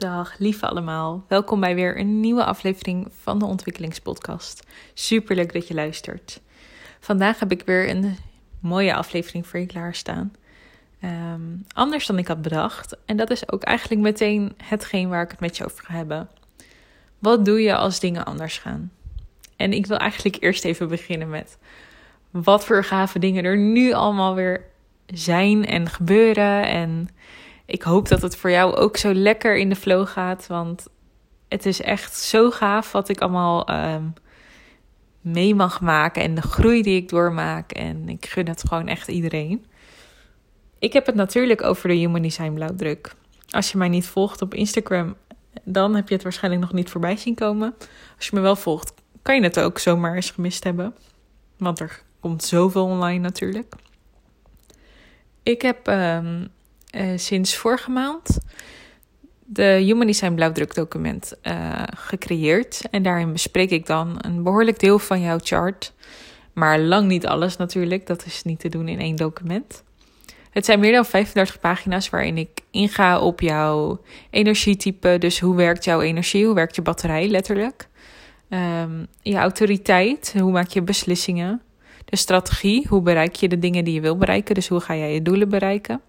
Dag lieve allemaal. Welkom bij weer een nieuwe aflevering van de Ontwikkelingspodcast. Super leuk dat je luistert. Vandaag heb ik weer een mooie aflevering voor je klaarstaan. Um, anders dan ik had bedacht. En dat is ook eigenlijk meteen hetgeen waar ik het met je over ga hebben. Wat doe je als dingen anders gaan? En ik wil eigenlijk eerst even beginnen met wat voor gave dingen er nu allemaal weer zijn en gebeuren. En ik hoop dat het voor jou ook zo lekker in de flow gaat. Want het is echt zo gaaf wat ik allemaal um, mee mag maken. En de groei die ik doormaak. En ik gun het gewoon echt iedereen. Ik heb het natuurlijk over de Human Design blauwdruk. Als je mij niet volgt op Instagram, dan heb je het waarschijnlijk nog niet voorbij zien komen. Als je me wel volgt, kan je het ook zomaar eens gemist hebben. Want er komt zoveel online natuurlijk. Ik heb um, uh, sinds vorige maand de Human Design blauwdrukdocument uh, gecreëerd. En daarin bespreek ik dan een behoorlijk deel van jouw chart. Maar lang niet alles natuurlijk. Dat is niet te doen in één document. Het zijn meer dan 35 pagina's waarin ik inga op jouw energietype. Dus hoe werkt jouw energie? Hoe werkt je batterij letterlijk? Um, je autoriteit. Hoe maak je beslissingen? De strategie. Hoe bereik je de dingen die je wil bereiken? Dus hoe ga jij je doelen bereiken?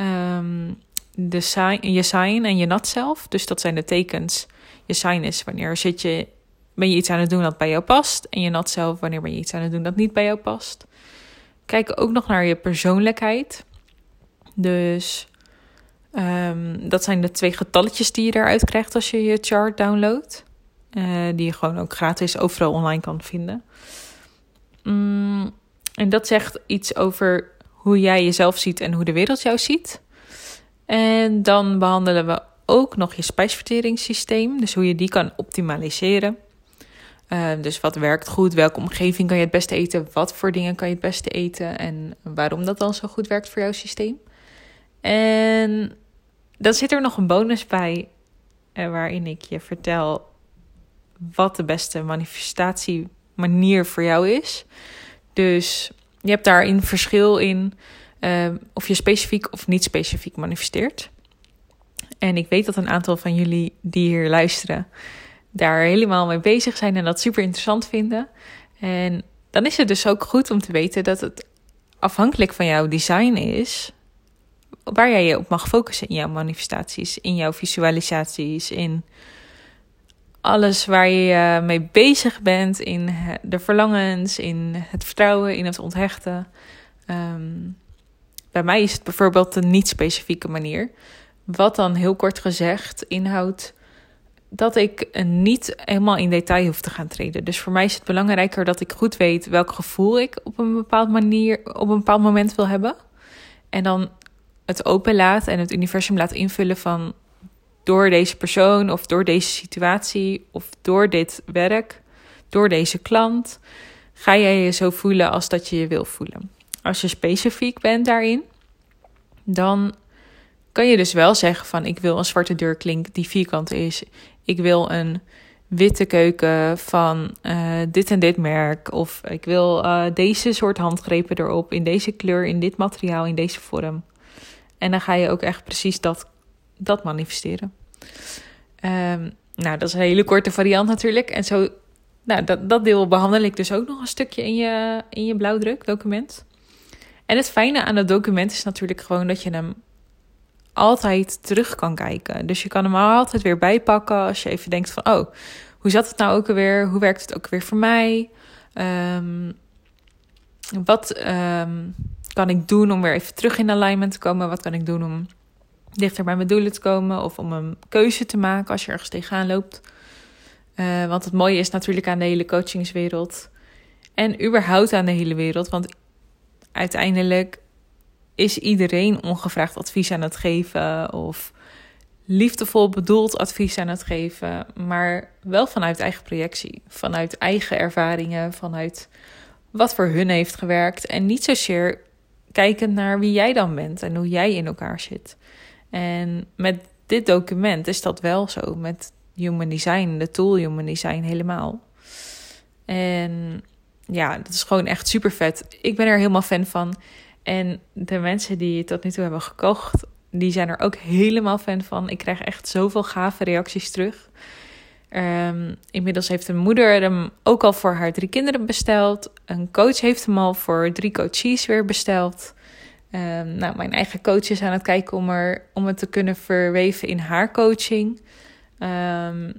Um, de sign, je sign en je nat zelf. Dus dat zijn de tekens. Je sign is wanneer zit je, ben je iets aan het doen dat bij jou past. En je nat zelf wanneer ben je iets aan het doen dat niet bij jou past. Kijk ook nog naar je persoonlijkheid. Dus um, dat zijn de twee getalletjes die je eruit krijgt als je je chart downloadt. Uh, die je gewoon ook gratis overal online kan vinden. Mm, en dat zegt iets over hoe jij jezelf ziet en hoe de wereld jou ziet. En dan behandelen we ook nog je spijsverteringssysteem, dus hoe je die kan optimaliseren. Uh, dus wat werkt goed, welke omgeving kan je het beste eten, wat voor dingen kan je het beste eten en waarom dat dan zo goed werkt voor jouw systeem. En dan zit er nog een bonus bij uh, waarin ik je vertel wat de beste manifestatiemanier voor jou is. Dus je hebt daarin verschil in uh, of je specifiek of niet specifiek manifesteert. En ik weet dat een aantal van jullie die hier luisteren daar helemaal mee bezig zijn en dat super interessant vinden. En dan is het dus ook goed om te weten dat het afhankelijk van jouw design is waar jij je op mag focussen in jouw manifestaties, in jouw visualisaties, in alles waar je mee bezig bent, in de verlangens, in het vertrouwen, in het onthechten. Um, bij mij is het bijvoorbeeld een niet-specifieke manier. Wat dan heel kort gezegd inhoudt dat ik niet helemaal in detail hoef te gaan treden. Dus voor mij is het belangrijker dat ik goed weet welk gevoel ik op een bepaald manier, op een bepaald moment wil hebben. En dan het open laat en het universum laat invullen van door deze persoon of door deze situatie of door dit werk, door deze klant, ga jij je zo voelen als dat je je wil voelen. Als je specifiek bent daarin, dan kan je dus wel zeggen van ik wil een zwarte deurklink die vierkant is. Ik wil een witte keuken van uh, dit en dit merk. Of ik wil uh, deze soort handgrepen erop, in deze kleur, in dit materiaal, in deze vorm. En dan ga je ook echt precies dat, dat manifesteren. Um, nou, dat is een hele korte variant natuurlijk. En zo, nou, dat, dat deel behandel ik dus ook nog een stukje in je, in je blauwdruk document. En het fijne aan het document is natuurlijk gewoon dat je hem altijd terug kan kijken. Dus je kan hem altijd weer bijpakken als je even denkt van... oh, hoe zat het nou ook alweer? Hoe werkt het ook weer voor mij? Um, wat um, kan ik doen om weer even terug in alignment te komen? Wat kan ik doen om dichter bij mijn doelen te komen? Of om een keuze te maken als je ergens tegenaan loopt? Uh, want het mooie is natuurlijk aan de hele coachingswereld... en überhaupt aan de hele wereld... want uiteindelijk is iedereen ongevraagd advies aan het geven of liefdevol bedoeld advies aan het geven, maar wel vanuit eigen projectie, vanuit eigen ervaringen, vanuit wat voor hun heeft gewerkt en niet zozeer kijkend naar wie jij dan bent en hoe jij in elkaar zit. En met dit document is dat wel zo, met Human Design, de tool Human Design helemaal. En ja, dat is gewoon echt super vet. Ik ben er helemaal fan van. En de mensen die tot nu toe hebben gekocht, die zijn er ook helemaal fan van. Ik krijg echt zoveel gave reacties terug. Um, inmiddels heeft een moeder hem ook al voor haar drie kinderen besteld. Een coach heeft hem al voor drie coaches weer besteld. Um, nou, mijn eigen coach is aan het kijken om, er, om het te kunnen verweven in haar coaching. Um,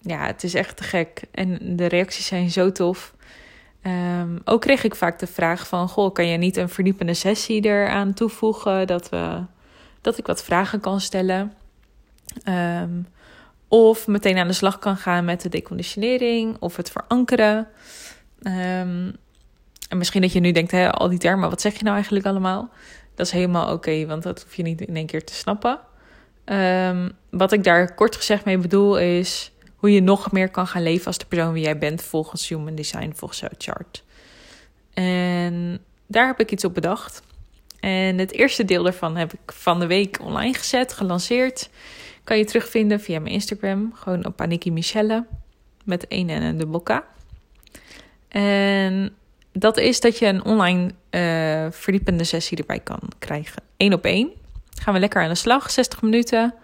ja, het is echt te gek. En de reacties zijn zo tof. Um, ook kreeg ik vaak de vraag van... Goh, kan je niet een verdiepende sessie eraan toevoegen? Dat, we, dat ik wat vragen kan stellen. Of meteen aan de slag kan gaan met de deconditionering of het verankeren. En misschien dat je nu denkt, hè, al die termen, wat zeg je nou eigenlijk allemaal? Dat is helemaal oké, want dat hoef je niet in één keer te snappen. Um, wat ik daar kort gezegd mee bedoel is hoe je nog meer kan gaan leven als de persoon wie jij bent volgens Human Design, volgens jouw chart. En daar heb ik iets op bedacht. En het eerste deel daarvan heb ik van de week online gezet, gelanceerd. Kan je terugvinden via mijn Instagram. Gewoon op Aniki Michelle. Met één en een dubbel K. En dat is dat je een online uh, verdiepende sessie erbij kan krijgen. Eén op één. Gaan we lekker aan de slag, 60 minuten.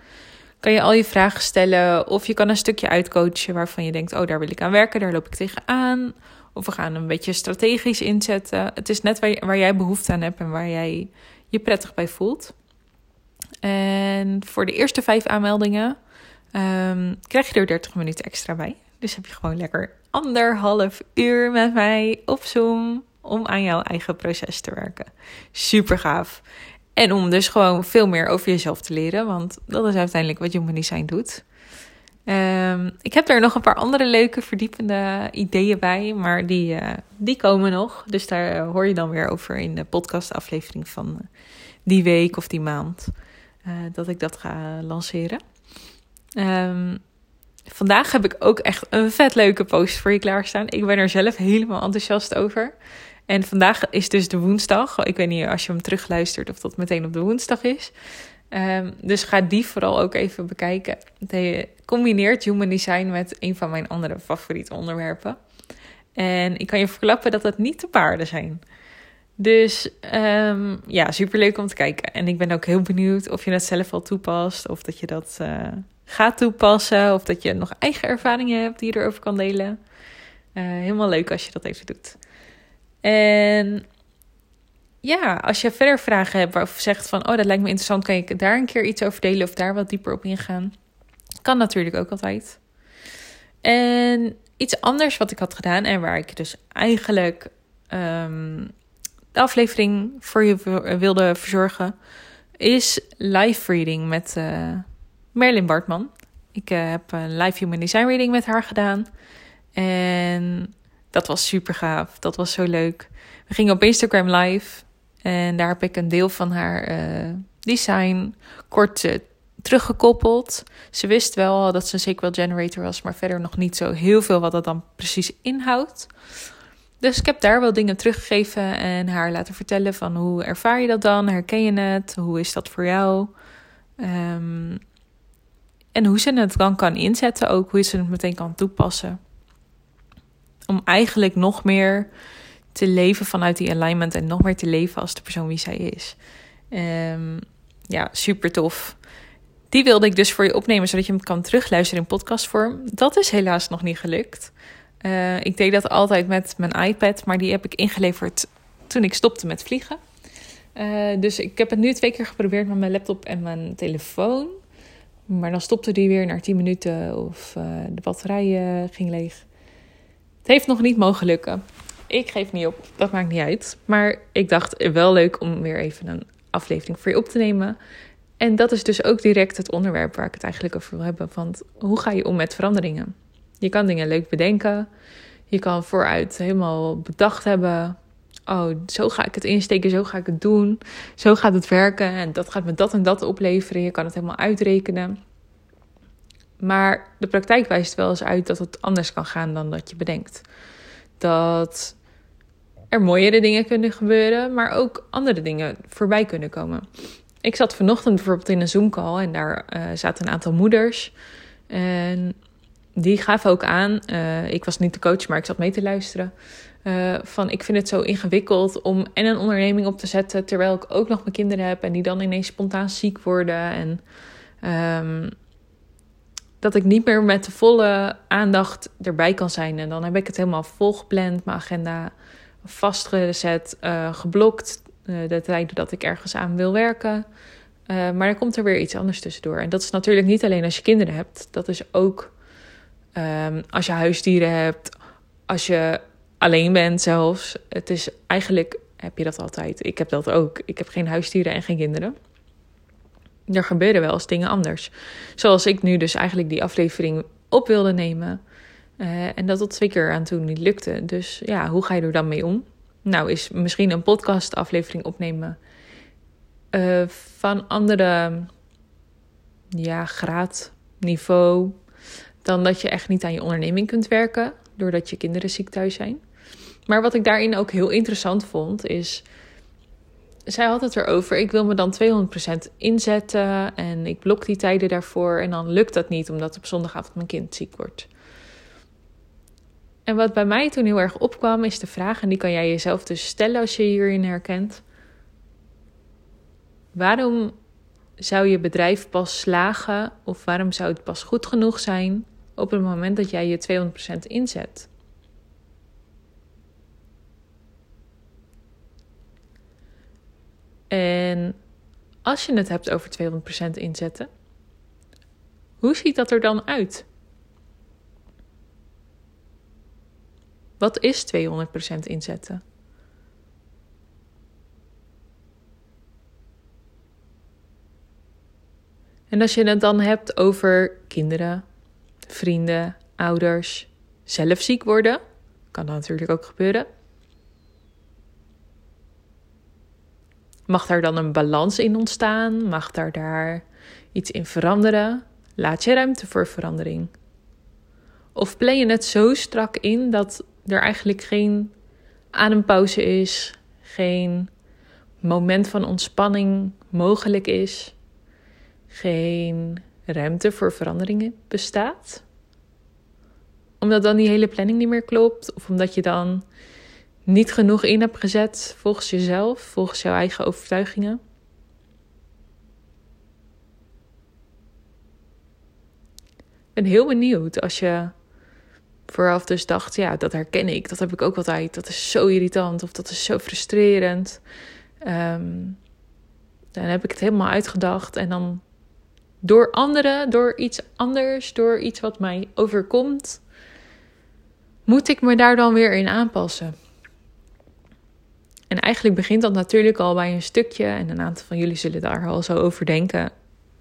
Kan je al je vragen stellen. Of je kan een stukje uitcoachen waarvan je denkt: oh, daar wil ik aan werken, daar loop ik tegenaan. Of we gaan een beetje strategisch inzetten. Het is net waar, jij behoefte aan hebt en waar jij je prettig bij voelt. En voor de eerste vijf aanmeldingen um, krijg je er 30 minuten extra bij. Dus heb je gewoon lekker anderhalf uur met mij op Zoom om aan jouw eigen proces te werken. Super gaaf. En om dus gewoon veel meer over jezelf te leren, want dat is uiteindelijk wat Human Design doet. Um, ik heb er nog een paar andere leuke, verdiepende ideeën bij, maar die, uh, die komen nog. Dus daar hoor je dan weer over in de podcastaflevering van die week of die maand. Dat ik dat ga lanceren. Um, vandaag heb ik ook echt een vet leuke post voor je klaarstaan. Ik ben er zelf helemaal enthousiast over. En vandaag is dus de woensdag. Ik weet niet als je hem terugluistert of dat meteen op de woensdag is. Um, dus ga die vooral ook even bekijken. Het combineert human design met een van mijn andere favoriete onderwerpen. En ik kan je verklappen dat het niet de paarden zijn. Dus um, ja, superleuk om te kijken. En ik ben ook heel benieuwd of je dat zelf al toepast. Of dat je dat uh, gaat toepassen. Of dat je nog eigen ervaringen hebt die je erover kan delen. Uh, helemaal leuk als je dat even doet. En ja, als je verder vragen hebt of zegt van... oh, dat lijkt me interessant, kan ik daar een keer iets over delen... of daar wat dieper op ingaan. Kan natuurlijk ook altijd. En iets anders wat ik had gedaan... en waar ik dus eigenlijk um, de aflevering voor je wilde verzorgen... is live reading met uh, Merlin Bartman. Ik uh, heb een live human design reading met haar gedaan. En dat was super gaaf. Dat was zo leuk. We gingen op Instagram live. En daar heb ik een deel van haar uh, design kort uh, teruggekoppeld. Ze wist wel dat ze een SQL generator was, maar verder nog niet zo heel veel wat dat dan precies inhoudt. Dus ik heb daar wel dingen teruggegeven en haar laten vertellen van hoe ervaar je dat dan? Herken je het? Hoe is dat voor jou? Um, en hoe ze het dan kan inzetten ook, hoe ze het meteen kan toepassen. Om eigenlijk nog meer te leven vanuit die alignment en nog meer te leven als de persoon wie zij is. Um, ja, super tof. Die wilde ik dus voor je opnemen, zodat je hem kan terugluisteren in podcastvorm. Dat is helaas nog niet gelukt. Uh, ik deed dat altijd met mijn iPad, maar die heb ik ingeleverd toen ik stopte met vliegen. Uh, dus ik heb het nu twee keer geprobeerd met mijn laptop en mijn telefoon. Maar dan stopte die weer na 10 minuten of uh, de batterij ging leeg. Het heeft nog niet mogen lukken. Ik geef niet op, dat maakt niet uit. Maar ik dacht wel leuk om weer even een aflevering voor je op te nemen. En dat is dus ook direct het onderwerp waar ik het eigenlijk over wil hebben. Van hoe ga je om met veranderingen? Je kan dingen leuk bedenken. Je kan vooruit helemaal bedacht hebben. Oh, zo ga ik het insteken, zo ga ik het doen. Zo gaat het werken en dat gaat me dat en dat opleveren. Je kan het helemaal uitrekenen. Maar de praktijk wijst wel eens uit dat het anders kan gaan dan dat je bedenkt. Dat er mooiere dingen kunnen gebeuren, maar ook andere dingen voorbij kunnen komen. Ik zat vanochtend bijvoorbeeld in een Zoom-call en daar uh, zaten een aantal moeders. En die gaf ook aan, uh, ik was niet de coach, maar ik zat mee te luisteren. Uh, van ik vind het zo ingewikkeld om en een onderneming op te zetten terwijl ik ook nog mijn kinderen heb en die dan ineens spontaan ziek worden. En um, dat ik niet meer met de volle aandacht erbij kan zijn. En dan heb ik het helemaal volgepland, mijn agenda vastgezet, uh, geblokt. Uh, de tijden dat ik ergens aan wil werken. Maar dan komt er weer iets anders tussendoor. En dat is natuurlijk niet alleen als je kinderen hebt. Dat is ook um, als je huisdieren hebt. Als je alleen bent zelfs. Het is eigenlijk heb je dat altijd. Ik heb dat ook. Ik heb geen huisdieren en geen kinderen er gebeuren wel eens dingen anders. Zoals ik nu dus eigenlijk die aflevering op wilde nemen. Uh, en dat tot twee keer aan toe niet lukte. Dus ja, hoe ga je er dan mee om? Nou, is misschien een podcast aflevering opnemen uh, van andere ja, graad, niveau. Dan dat je echt niet aan je onderneming kunt werken. Doordat je kinderen ziek thuis zijn. Maar wat ik daarin ook heel interessant vond, is zij had het erover. Ik wil me dan 200% inzetten en ik blok die tijden daarvoor. En dan lukt dat niet, omdat op zondagavond mijn kind ziek wordt. En wat bij mij toen heel erg opkwam, is de vraag, en die kan jij jezelf dus stellen als je hierin herkent. Waarom zou je bedrijf pas slagen, of waarom zou het pas goed genoeg zijn op het moment dat jij je 200% inzet? En als je het hebt over 200% inzetten, hoe ziet dat er dan uit? Wat is 200% inzetten? En als je het dan hebt over kinderen, vrienden, ouders, zelf ziek worden, kan dat natuurlijk ook gebeuren. Mag daar dan een balans in ontstaan? Mag daar, daar iets in veranderen? Laat je ruimte voor verandering? Of plan je het zo strak in dat er eigenlijk geen adempauze is, geen moment van ontspanning mogelijk is, geen ruimte voor veranderingen bestaat? Omdat dan die hele planning niet meer klopt, of omdat je dan niet genoeg in hebt gezet volgens jezelf, volgens jouw eigen overtuigingen. Ik ben heel benieuwd als je vooraf dus dacht, ja, dat herken ik, dat heb ik ook altijd, dat is zo irritant of dat is zo frustrerend. Um, dan heb ik het helemaal uitgedacht en dan door anderen, door iets anders, door iets wat mij overkomt, moet ik me daar dan weer in aanpassen. En eigenlijk begint dat natuurlijk al bij een stukje. En een aantal van jullie zullen daar al zo over denken.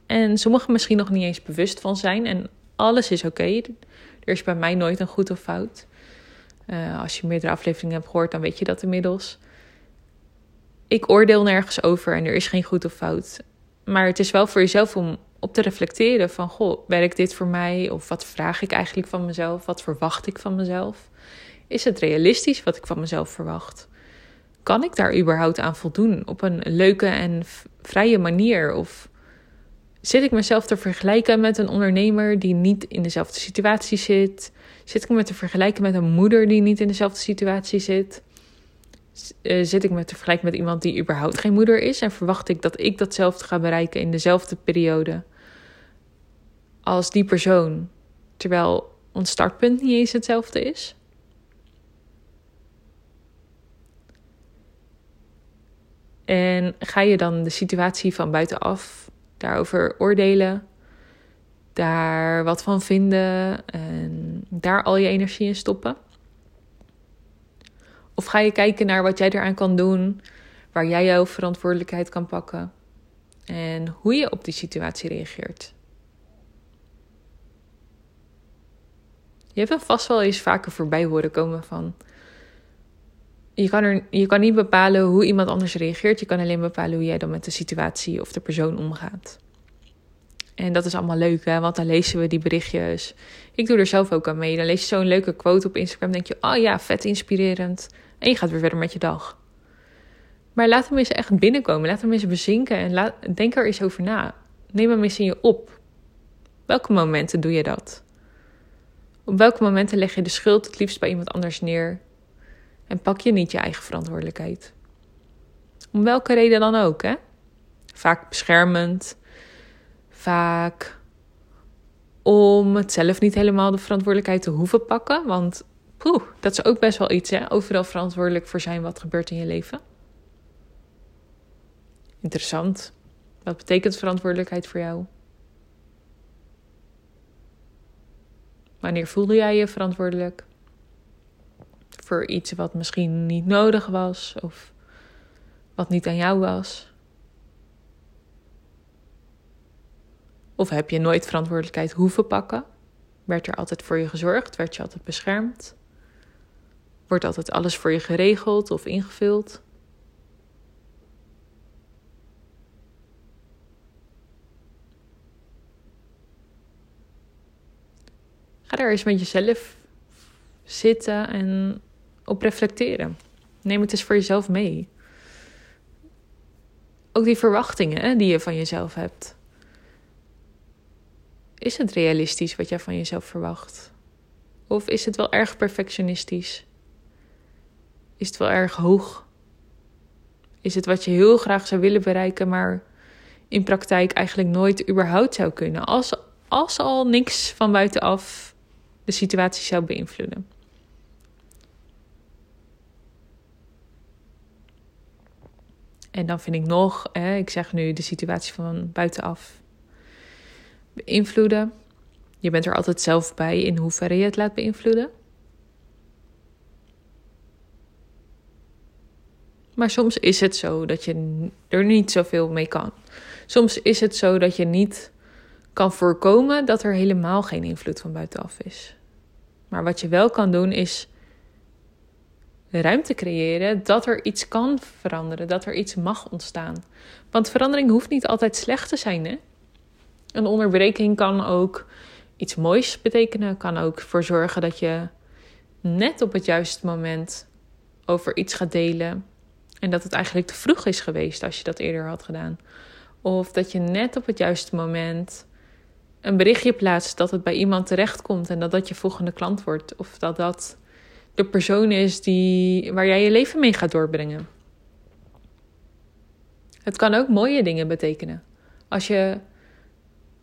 En sommigen misschien nog niet eens bewust van zijn. En alles is oké. Er is bij mij nooit een goed of fout. Uh, als je meerdere afleveringen hebt gehoord, dan weet je dat inmiddels. Ik oordeel nergens over en er is geen goed of fout. Maar het is wel voor jezelf om op te reflecteren van... Goh, werkt dit voor mij? Of wat vraag ik eigenlijk van mezelf? Wat verwacht ik van mezelf? Is het realistisch wat ik van mezelf verwacht? Kan ik daar überhaupt aan voldoen op een leuke en vrije manier? Of zit ik mezelf te vergelijken met een ondernemer die niet in dezelfde situatie zit? Zit ik me te vergelijken met een moeder die niet in dezelfde situatie zit? Eh, zit ik me te vergelijken met iemand die überhaupt geen moeder is? En verwacht ik dat ik datzelfde ga bereiken in dezelfde periode als die persoon, terwijl ons startpunt niet eens hetzelfde is? En ga je dan de situatie van buitenaf daarover oordelen, daar wat van vinden en daar al je energie in stoppen? Of ga je kijken naar wat jij eraan kan doen, waar jij jouw verantwoordelijkheid kan pakken en hoe je op die situatie reageert? Je hebt er vast wel eens vaker voorbij horen komen van je kan, er, je kan niet bepalen hoe iemand anders reageert. Je kan alleen bepalen hoe jij dan met de situatie of de persoon omgaat. En dat is allemaal leuk, hè? want dan lezen we die berichtjes. Ik doe er zelf ook aan mee. Dan lees je zo'n leuke quote op Instagram. denk je, oh ja, vet inspirerend. En je gaat weer verder met je dag. Maar laat hem eens echt binnenkomen. Laat hem eens bezinken. En denk er eens over na. Neem hem eens in je op. Welke momenten doe je dat? Op welke momenten leg je de schuld het liefst bij iemand anders neer en pak je niet je eigen verantwoordelijkheid? Om welke reden dan ook, hè? Vaak beschermend, vaak om het zelf niet helemaal de verantwoordelijkheid te hoeven pakken. Want poeh, dat is ook best wel iets, hè? Overal verantwoordelijk voor zijn wat gebeurt in je leven. Interessant. Wat betekent verantwoordelijkheid voor jou? Wanneer voelde jij je verantwoordelijk? Voor iets wat misschien niet nodig was of wat niet aan jou was? Of heb je nooit verantwoordelijkheid hoeven pakken? Werd er altijd voor je gezorgd? Werd je altijd beschermd? Wordt altijd alles voor je geregeld of ingevuld? Ga daar eens met jezelf zitten en op reflecteren. Neem het eens voor jezelf mee. Ook die verwachtingen die je van jezelf hebt. Is het realistisch wat jij van jezelf verwacht? Of is het wel erg perfectionistisch? Is het wel erg hoog? Is het wat je heel graag zou willen bereiken, maar in praktijk eigenlijk nooit überhaupt zou kunnen? Als, als al niks van buitenaf de situatie zou beïnvloeden. En dan vind ik nog, hè, ik zeg nu de situatie van buitenaf beïnvloeden. Je bent er altijd zelf bij in hoeverre je het laat beïnvloeden. Maar soms is het zo dat je er niet zoveel mee kan. Soms is het zo dat je niet kan voorkomen dat er helemaal geen invloed van buitenaf is. Maar wat je wel kan doen is ruimte creëren dat er iets kan veranderen, dat er iets mag ontstaan. Want verandering hoeft niet altijd slecht te zijn. Hè? Een onderbreking kan ook iets moois betekenen, kan ook ervoor zorgen dat je net op het juiste moment over iets gaat delen en dat het eigenlijk te vroeg is geweest als je dat eerder had gedaan. Of dat je net op het juiste moment een berichtje plaatst dat het bij iemand terechtkomt en dat dat je volgende klant wordt. Of dat dat de persoon is die, waar jij je leven mee gaat doorbrengen. Het kan ook mooie dingen betekenen. Als je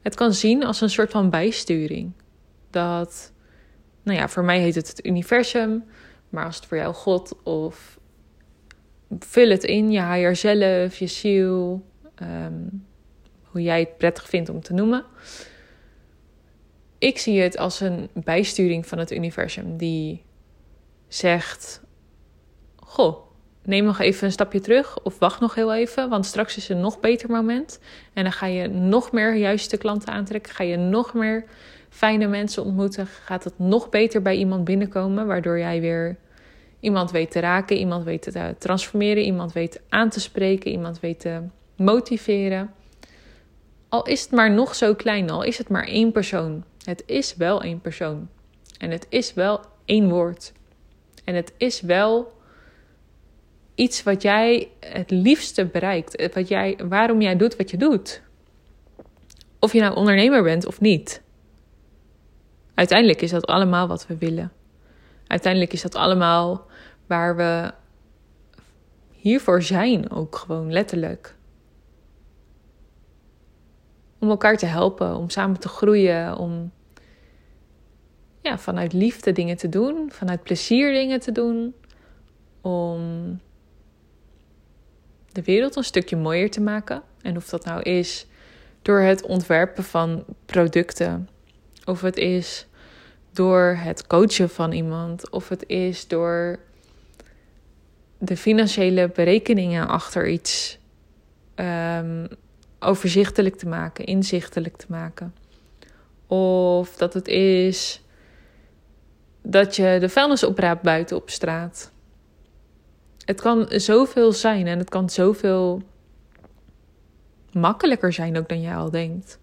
het kan zien als een soort van bijsturing. Dat, nou ja, voor mij heet het het universum, maar als het voor jou God of vul het in, je higher zelf, je ziel, ehm, hoe jij het prettig vindt om te noemen ik zie het als een bijsturing van het universum die zegt: Goh, neem nog even een stapje terug of wacht nog heel even, want straks is een nog beter moment. En dan ga je nog meer juiste klanten aantrekken, ga je nog meer fijne mensen ontmoeten, gaat het nog beter bij iemand binnenkomen, waardoor jij weer iemand weet te raken, iemand weet te transformeren, iemand weet aan te spreken, iemand weet te motiveren. Al is het maar nog zo klein, al is het maar één persoon. Het is wel één persoon. En het is wel één woord. En het is wel iets wat jij het liefste bereikt. Wat jij, waarom jij doet wat je doet. Of je nou ondernemer bent of niet. Uiteindelijk is dat allemaal wat we willen. Uiteindelijk is dat allemaal waar we hiervoor zijn, ook gewoon letterlijk. Om elkaar te helpen, om samen te groeien, om ja, vanuit liefde dingen te doen, vanuit plezier dingen te doen, om de wereld een stukje mooier te maken. En of dat nou is door het ontwerpen van producten, of het is door het coachen van iemand, of het is door de financiële berekeningen achter iets um, overzichtelijk te maken, inzichtelijk te maken. Of dat het is dat je de vuilnis opraapt buiten op straat. Het kan zoveel zijn en het kan zoveel makkelijker zijn ook dan jij al denkt.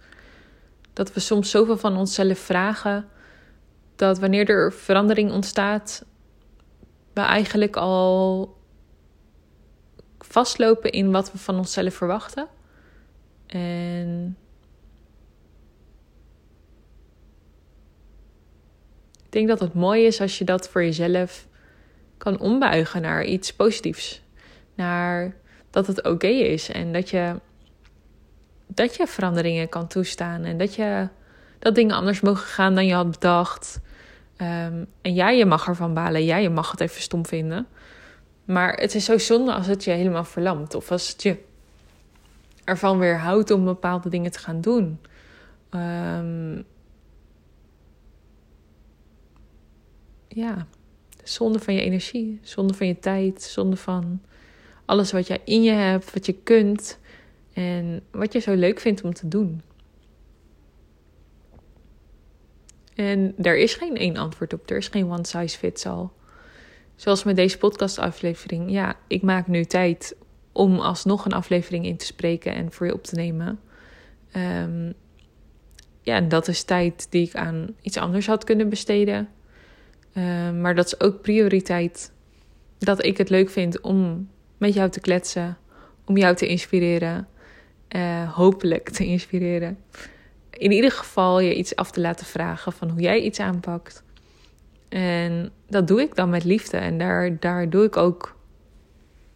Dat we soms zoveel van onszelf vragen dat wanneer er verandering ontstaat, we eigenlijk al vastlopen in wat we van onszelf verwachten. En denk dat het mooi is als je dat voor jezelf kan ombuigen naar iets positiefs. Naar dat het oké is en dat je, dat je veranderingen kan toestaan en dat, je, dat dingen anders mogen gaan dan je had bedacht. Um, en ja, je mag ervan balen, ja, je mag het even stom vinden. Maar het is zo zonde als het je helemaal verlamt of als het je ervan weer houdt om bepaalde dingen te gaan doen. Um, ja, zonde van je energie, zonde van je tijd, zonde van alles wat jij in je hebt, wat je kunt en wat je zo leuk vindt om te doen. En er is geen één antwoord op, er is geen one size fits all. Zoals met deze podcastaflevering, ja, ik maak nu tijd om alsnog een aflevering in te spreken en voor je op te nemen. Um, ja, dat is tijd die ik aan iets anders had kunnen besteden. Ehm, maar dat is ook prioriteit. Dat ik het leuk vind om met jou te kletsen, om jou te inspireren, uh, hopelijk te inspireren. In ieder geval je iets af te laten vragen van hoe jij iets aanpakt. En dat doe ik dan met liefde. En daar, daar doe ik ook.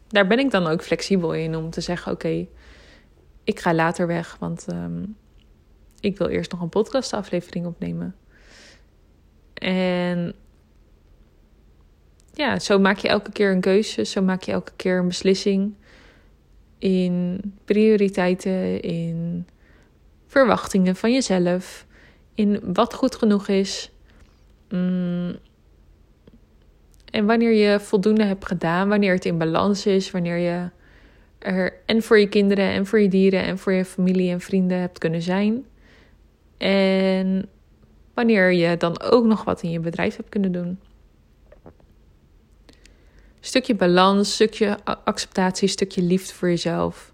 Daar ben ik dan ook flexibel in om te zeggen: oké, ik ga later weg, want ehm, ik wil eerst nog een podcastaflevering opnemen. En ja, zo maak je elke keer een keuze, zo maak je elke keer een beslissing in prioriteiten, in verwachtingen van jezelf, in wat goed genoeg is. Mm. En wanneer je voldoende hebt gedaan, wanneer het in balans is, wanneer je er en voor je kinderen en voor je dieren en voor je familie en vrienden hebt kunnen zijn. En wanneer je dan ook nog wat in je bedrijf hebt kunnen doen. Stukje balans, stukje acceptatie, stukje liefde voor jezelf.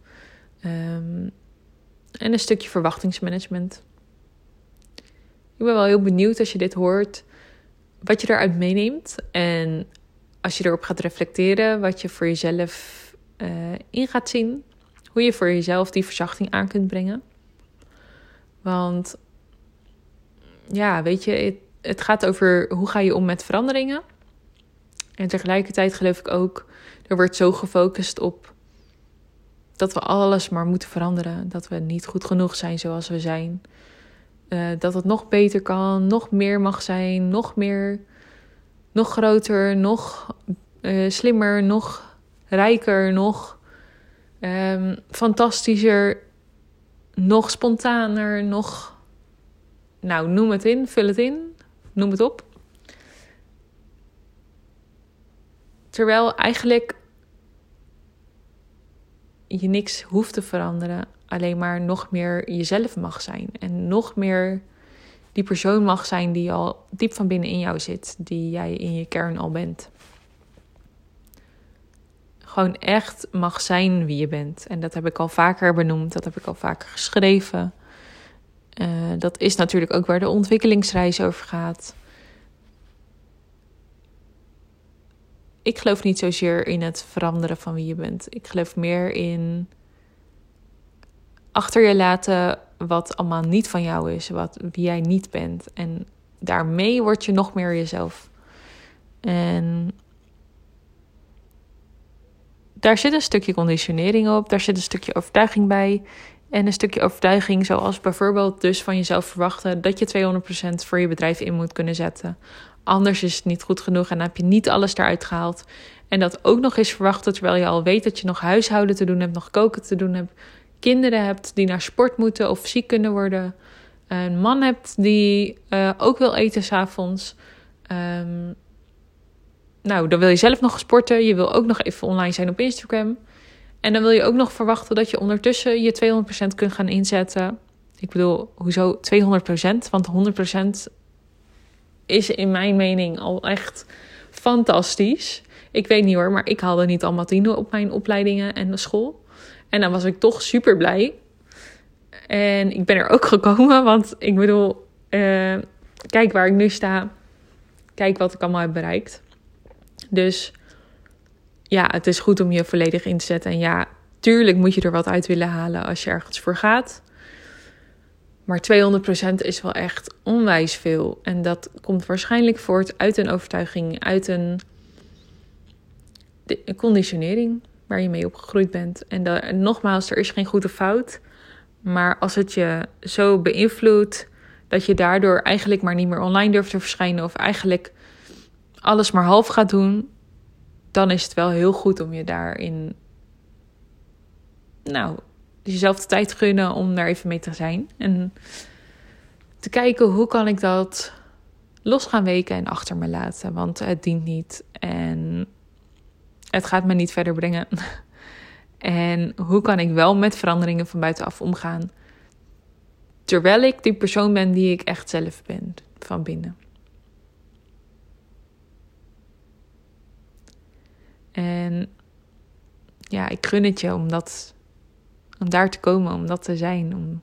Um, en een stukje verwachtingsmanagement. Ik ben wel heel benieuwd als je dit hoort, wat je eruit meeneemt. En als je erop gaat reflecteren, wat je voor jezelf uh, in gaat zien. Hoe je voor jezelf die verzachting aan kunt brengen. Want ja, weet je, het gaat over hoe ga je om met veranderingen. En tegelijkertijd geloof ik ook, er wordt zo gefocust op dat we alles maar moeten veranderen. Dat we niet goed genoeg zijn zoals we zijn. Uh, dat het nog beter kan, nog meer mag zijn, nog meer, nog groter, nog uh, slimmer, nog rijker, nog um, fantastischer, nog spontaner, nog. Nou, noem het in, vul het in, noem het op. Terwijl eigenlijk je niks hoeft te veranderen, alleen maar nog meer jezelf mag zijn en nog meer die persoon mag zijn die al diep van binnen in jou zit, die jij in je kern al bent. Gewoon echt mag zijn wie je bent. En dat heb ik al vaker benoemd, dat heb ik al vaker geschreven. Uh, dat is natuurlijk ook waar de ontwikkelingsreis over gaat. Ik geloof niet zozeer in het veranderen van wie je bent. Ik geloof meer in achter je laten wat allemaal niet van jou is, wat, wie jij niet bent. En daarmee word je nog meer jezelf. En daar zit een stukje conditionering op, daar zit een stukje overtuiging bij. En een stukje overtuiging, zoals bijvoorbeeld dus van jezelf verwachten dat je 200% voor je bedrijf in moet kunnen zetten. Anders is het niet goed genoeg en dan heb je niet alles eruit gehaald. En dat ook nog eens verwachten terwijl je al weet dat je nog huishouden te doen hebt, nog koken te doen hebt, kinderen hebt die naar sport moeten of ziek kunnen worden, een man hebt die uh, ook wil eten s'avonds. Um, nou, dan wil je zelf nog sporten, je wil ook nog even online zijn op Instagram. En dan wil je ook nog verwachten dat je ondertussen je 200% kunt gaan inzetten. Ik bedoel, hoezo 200%? Want 100% is in mijn mening al echt fantastisch. Ik weet niet hoor, maar ik haalde niet allemaal tienen op mijn opleidingen en de school. En dan was ik toch super blij. En ik ben er ook gekomen, want ik bedoel, uh, kijk waar ik nu sta. Kijk wat ik allemaal heb bereikt. Dus ja, het is goed om je volledig in te zetten. En ja, tuurlijk moet je er wat uit willen halen als je ergens voor gaat. Maar 200% is wel echt onwijs veel. En dat komt waarschijnlijk voort uit een overtuiging, uit een, conditionering waar je mee opgegroeid bent. En, en nogmaals, er is geen goede fout. Maar als het je zo beïnvloedt dat je daardoor eigenlijk maar niet meer online durft te verschijnen of eigenlijk alles maar half gaat doen, dan is het wel heel goed om je daarin, nou, jezelf de tijd gunnen om daar even mee te zijn. En te kijken hoe kan ik dat los gaan weken en achter me laten. Want het dient niet en het gaat me niet verder brengen. En hoe kan ik wel met veranderingen van buitenaf omgaan? Terwijl ik die persoon ben die ik echt zelf ben van binnen. En ja, ik gun het je om, dat, om daar te komen, om dat te zijn, om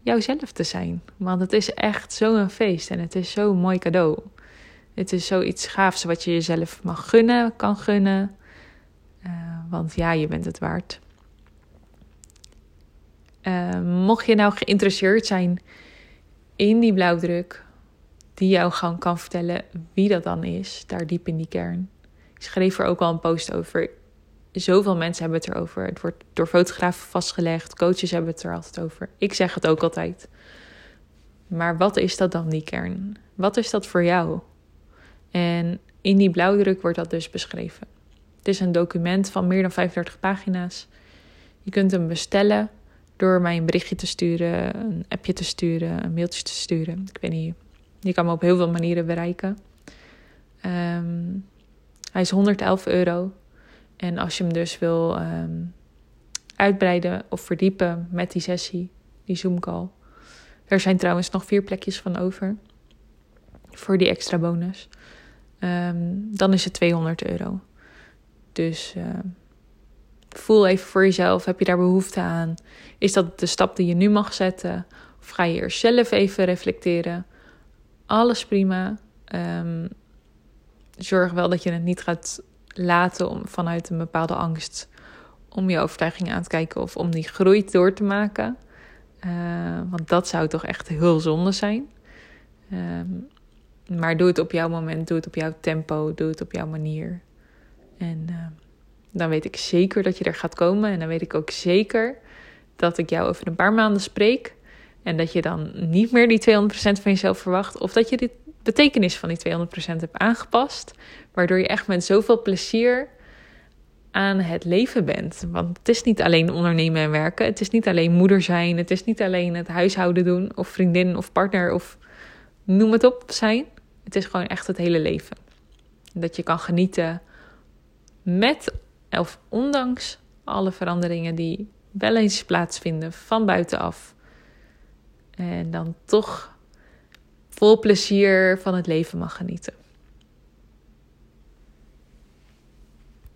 jouzelf te zijn. Want het is echt zo'n feest en het is zo'n mooi cadeau. Het is zoiets gaafs wat je jezelf mag gunnen, kan gunnen. Uh, want ja, je bent het waard. Uh, mocht je nou geïnteresseerd zijn in die blauwdruk, die jou gewoon kan vertellen wie dat dan is, daar diep in die kern. Ik schreef er ook al een post over. Zoveel mensen hebben het erover. Het wordt door fotografen vastgelegd. Coaches hebben het er altijd over. Ik zeg het ook altijd. Maar wat is dat dan, die kern? Wat is dat voor jou? En in die blauwdruk wordt dat dus beschreven. Het is een document van meer dan 35 pagina's. Je kunt hem bestellen door mij een berichtje te sturen, een appje te sturen, een mailtje te sturen. Ik weet niet. Je kan me op heel veel manieren bereiken. Um, hij is 111 euro. En als je hem dus wil um, uitbreiden of verdiepen met die sessie, die Zoom call. Er zijn trouwens nog vier plekjes van over. Voor die extra bonus. Um, dan is het 200 euro. Dus uh, voel even voor jezelf. Heb je daar behoefte aan? Is dat de stap die je nu mag zetten? Of ga je eerst zelf even reflecteren? Alles prima. Zorg wel dat je het niet gaat laten om, vanuit een bepaalde angst om je overtuiging aan te kijken of om die groei door te maken. Uh, want dat zou toch echt heel zonde zijn. Um, maar doe het op jouw moment, doe het op jouw tempo, doe het op jouw manier. En uh, dan weet ik zeker dat je er gaat komen. En dan weet ik ook zeker dat ik jou over een paar maanden spreek. En dat je dan niet meer die 200% van jezelf verwacht. Of dat je dit betekenis van die 200% hebt aangepast. Waardoor je echt met zoveel plezier aan het leven bent. Want het is niet alleen ondernemen en werken. Het is niet alleen moeder zijn. Het is niet alleen het huishouden doen. Of vriendin of partner of noem het op zijn. Het is gewoon echt het hele leven. Dat je kan genieten met of ondanks alle veranderingen die wel eens plaatsvinden van buitenaf. En dan toch vol plezier van het leven mag genieten.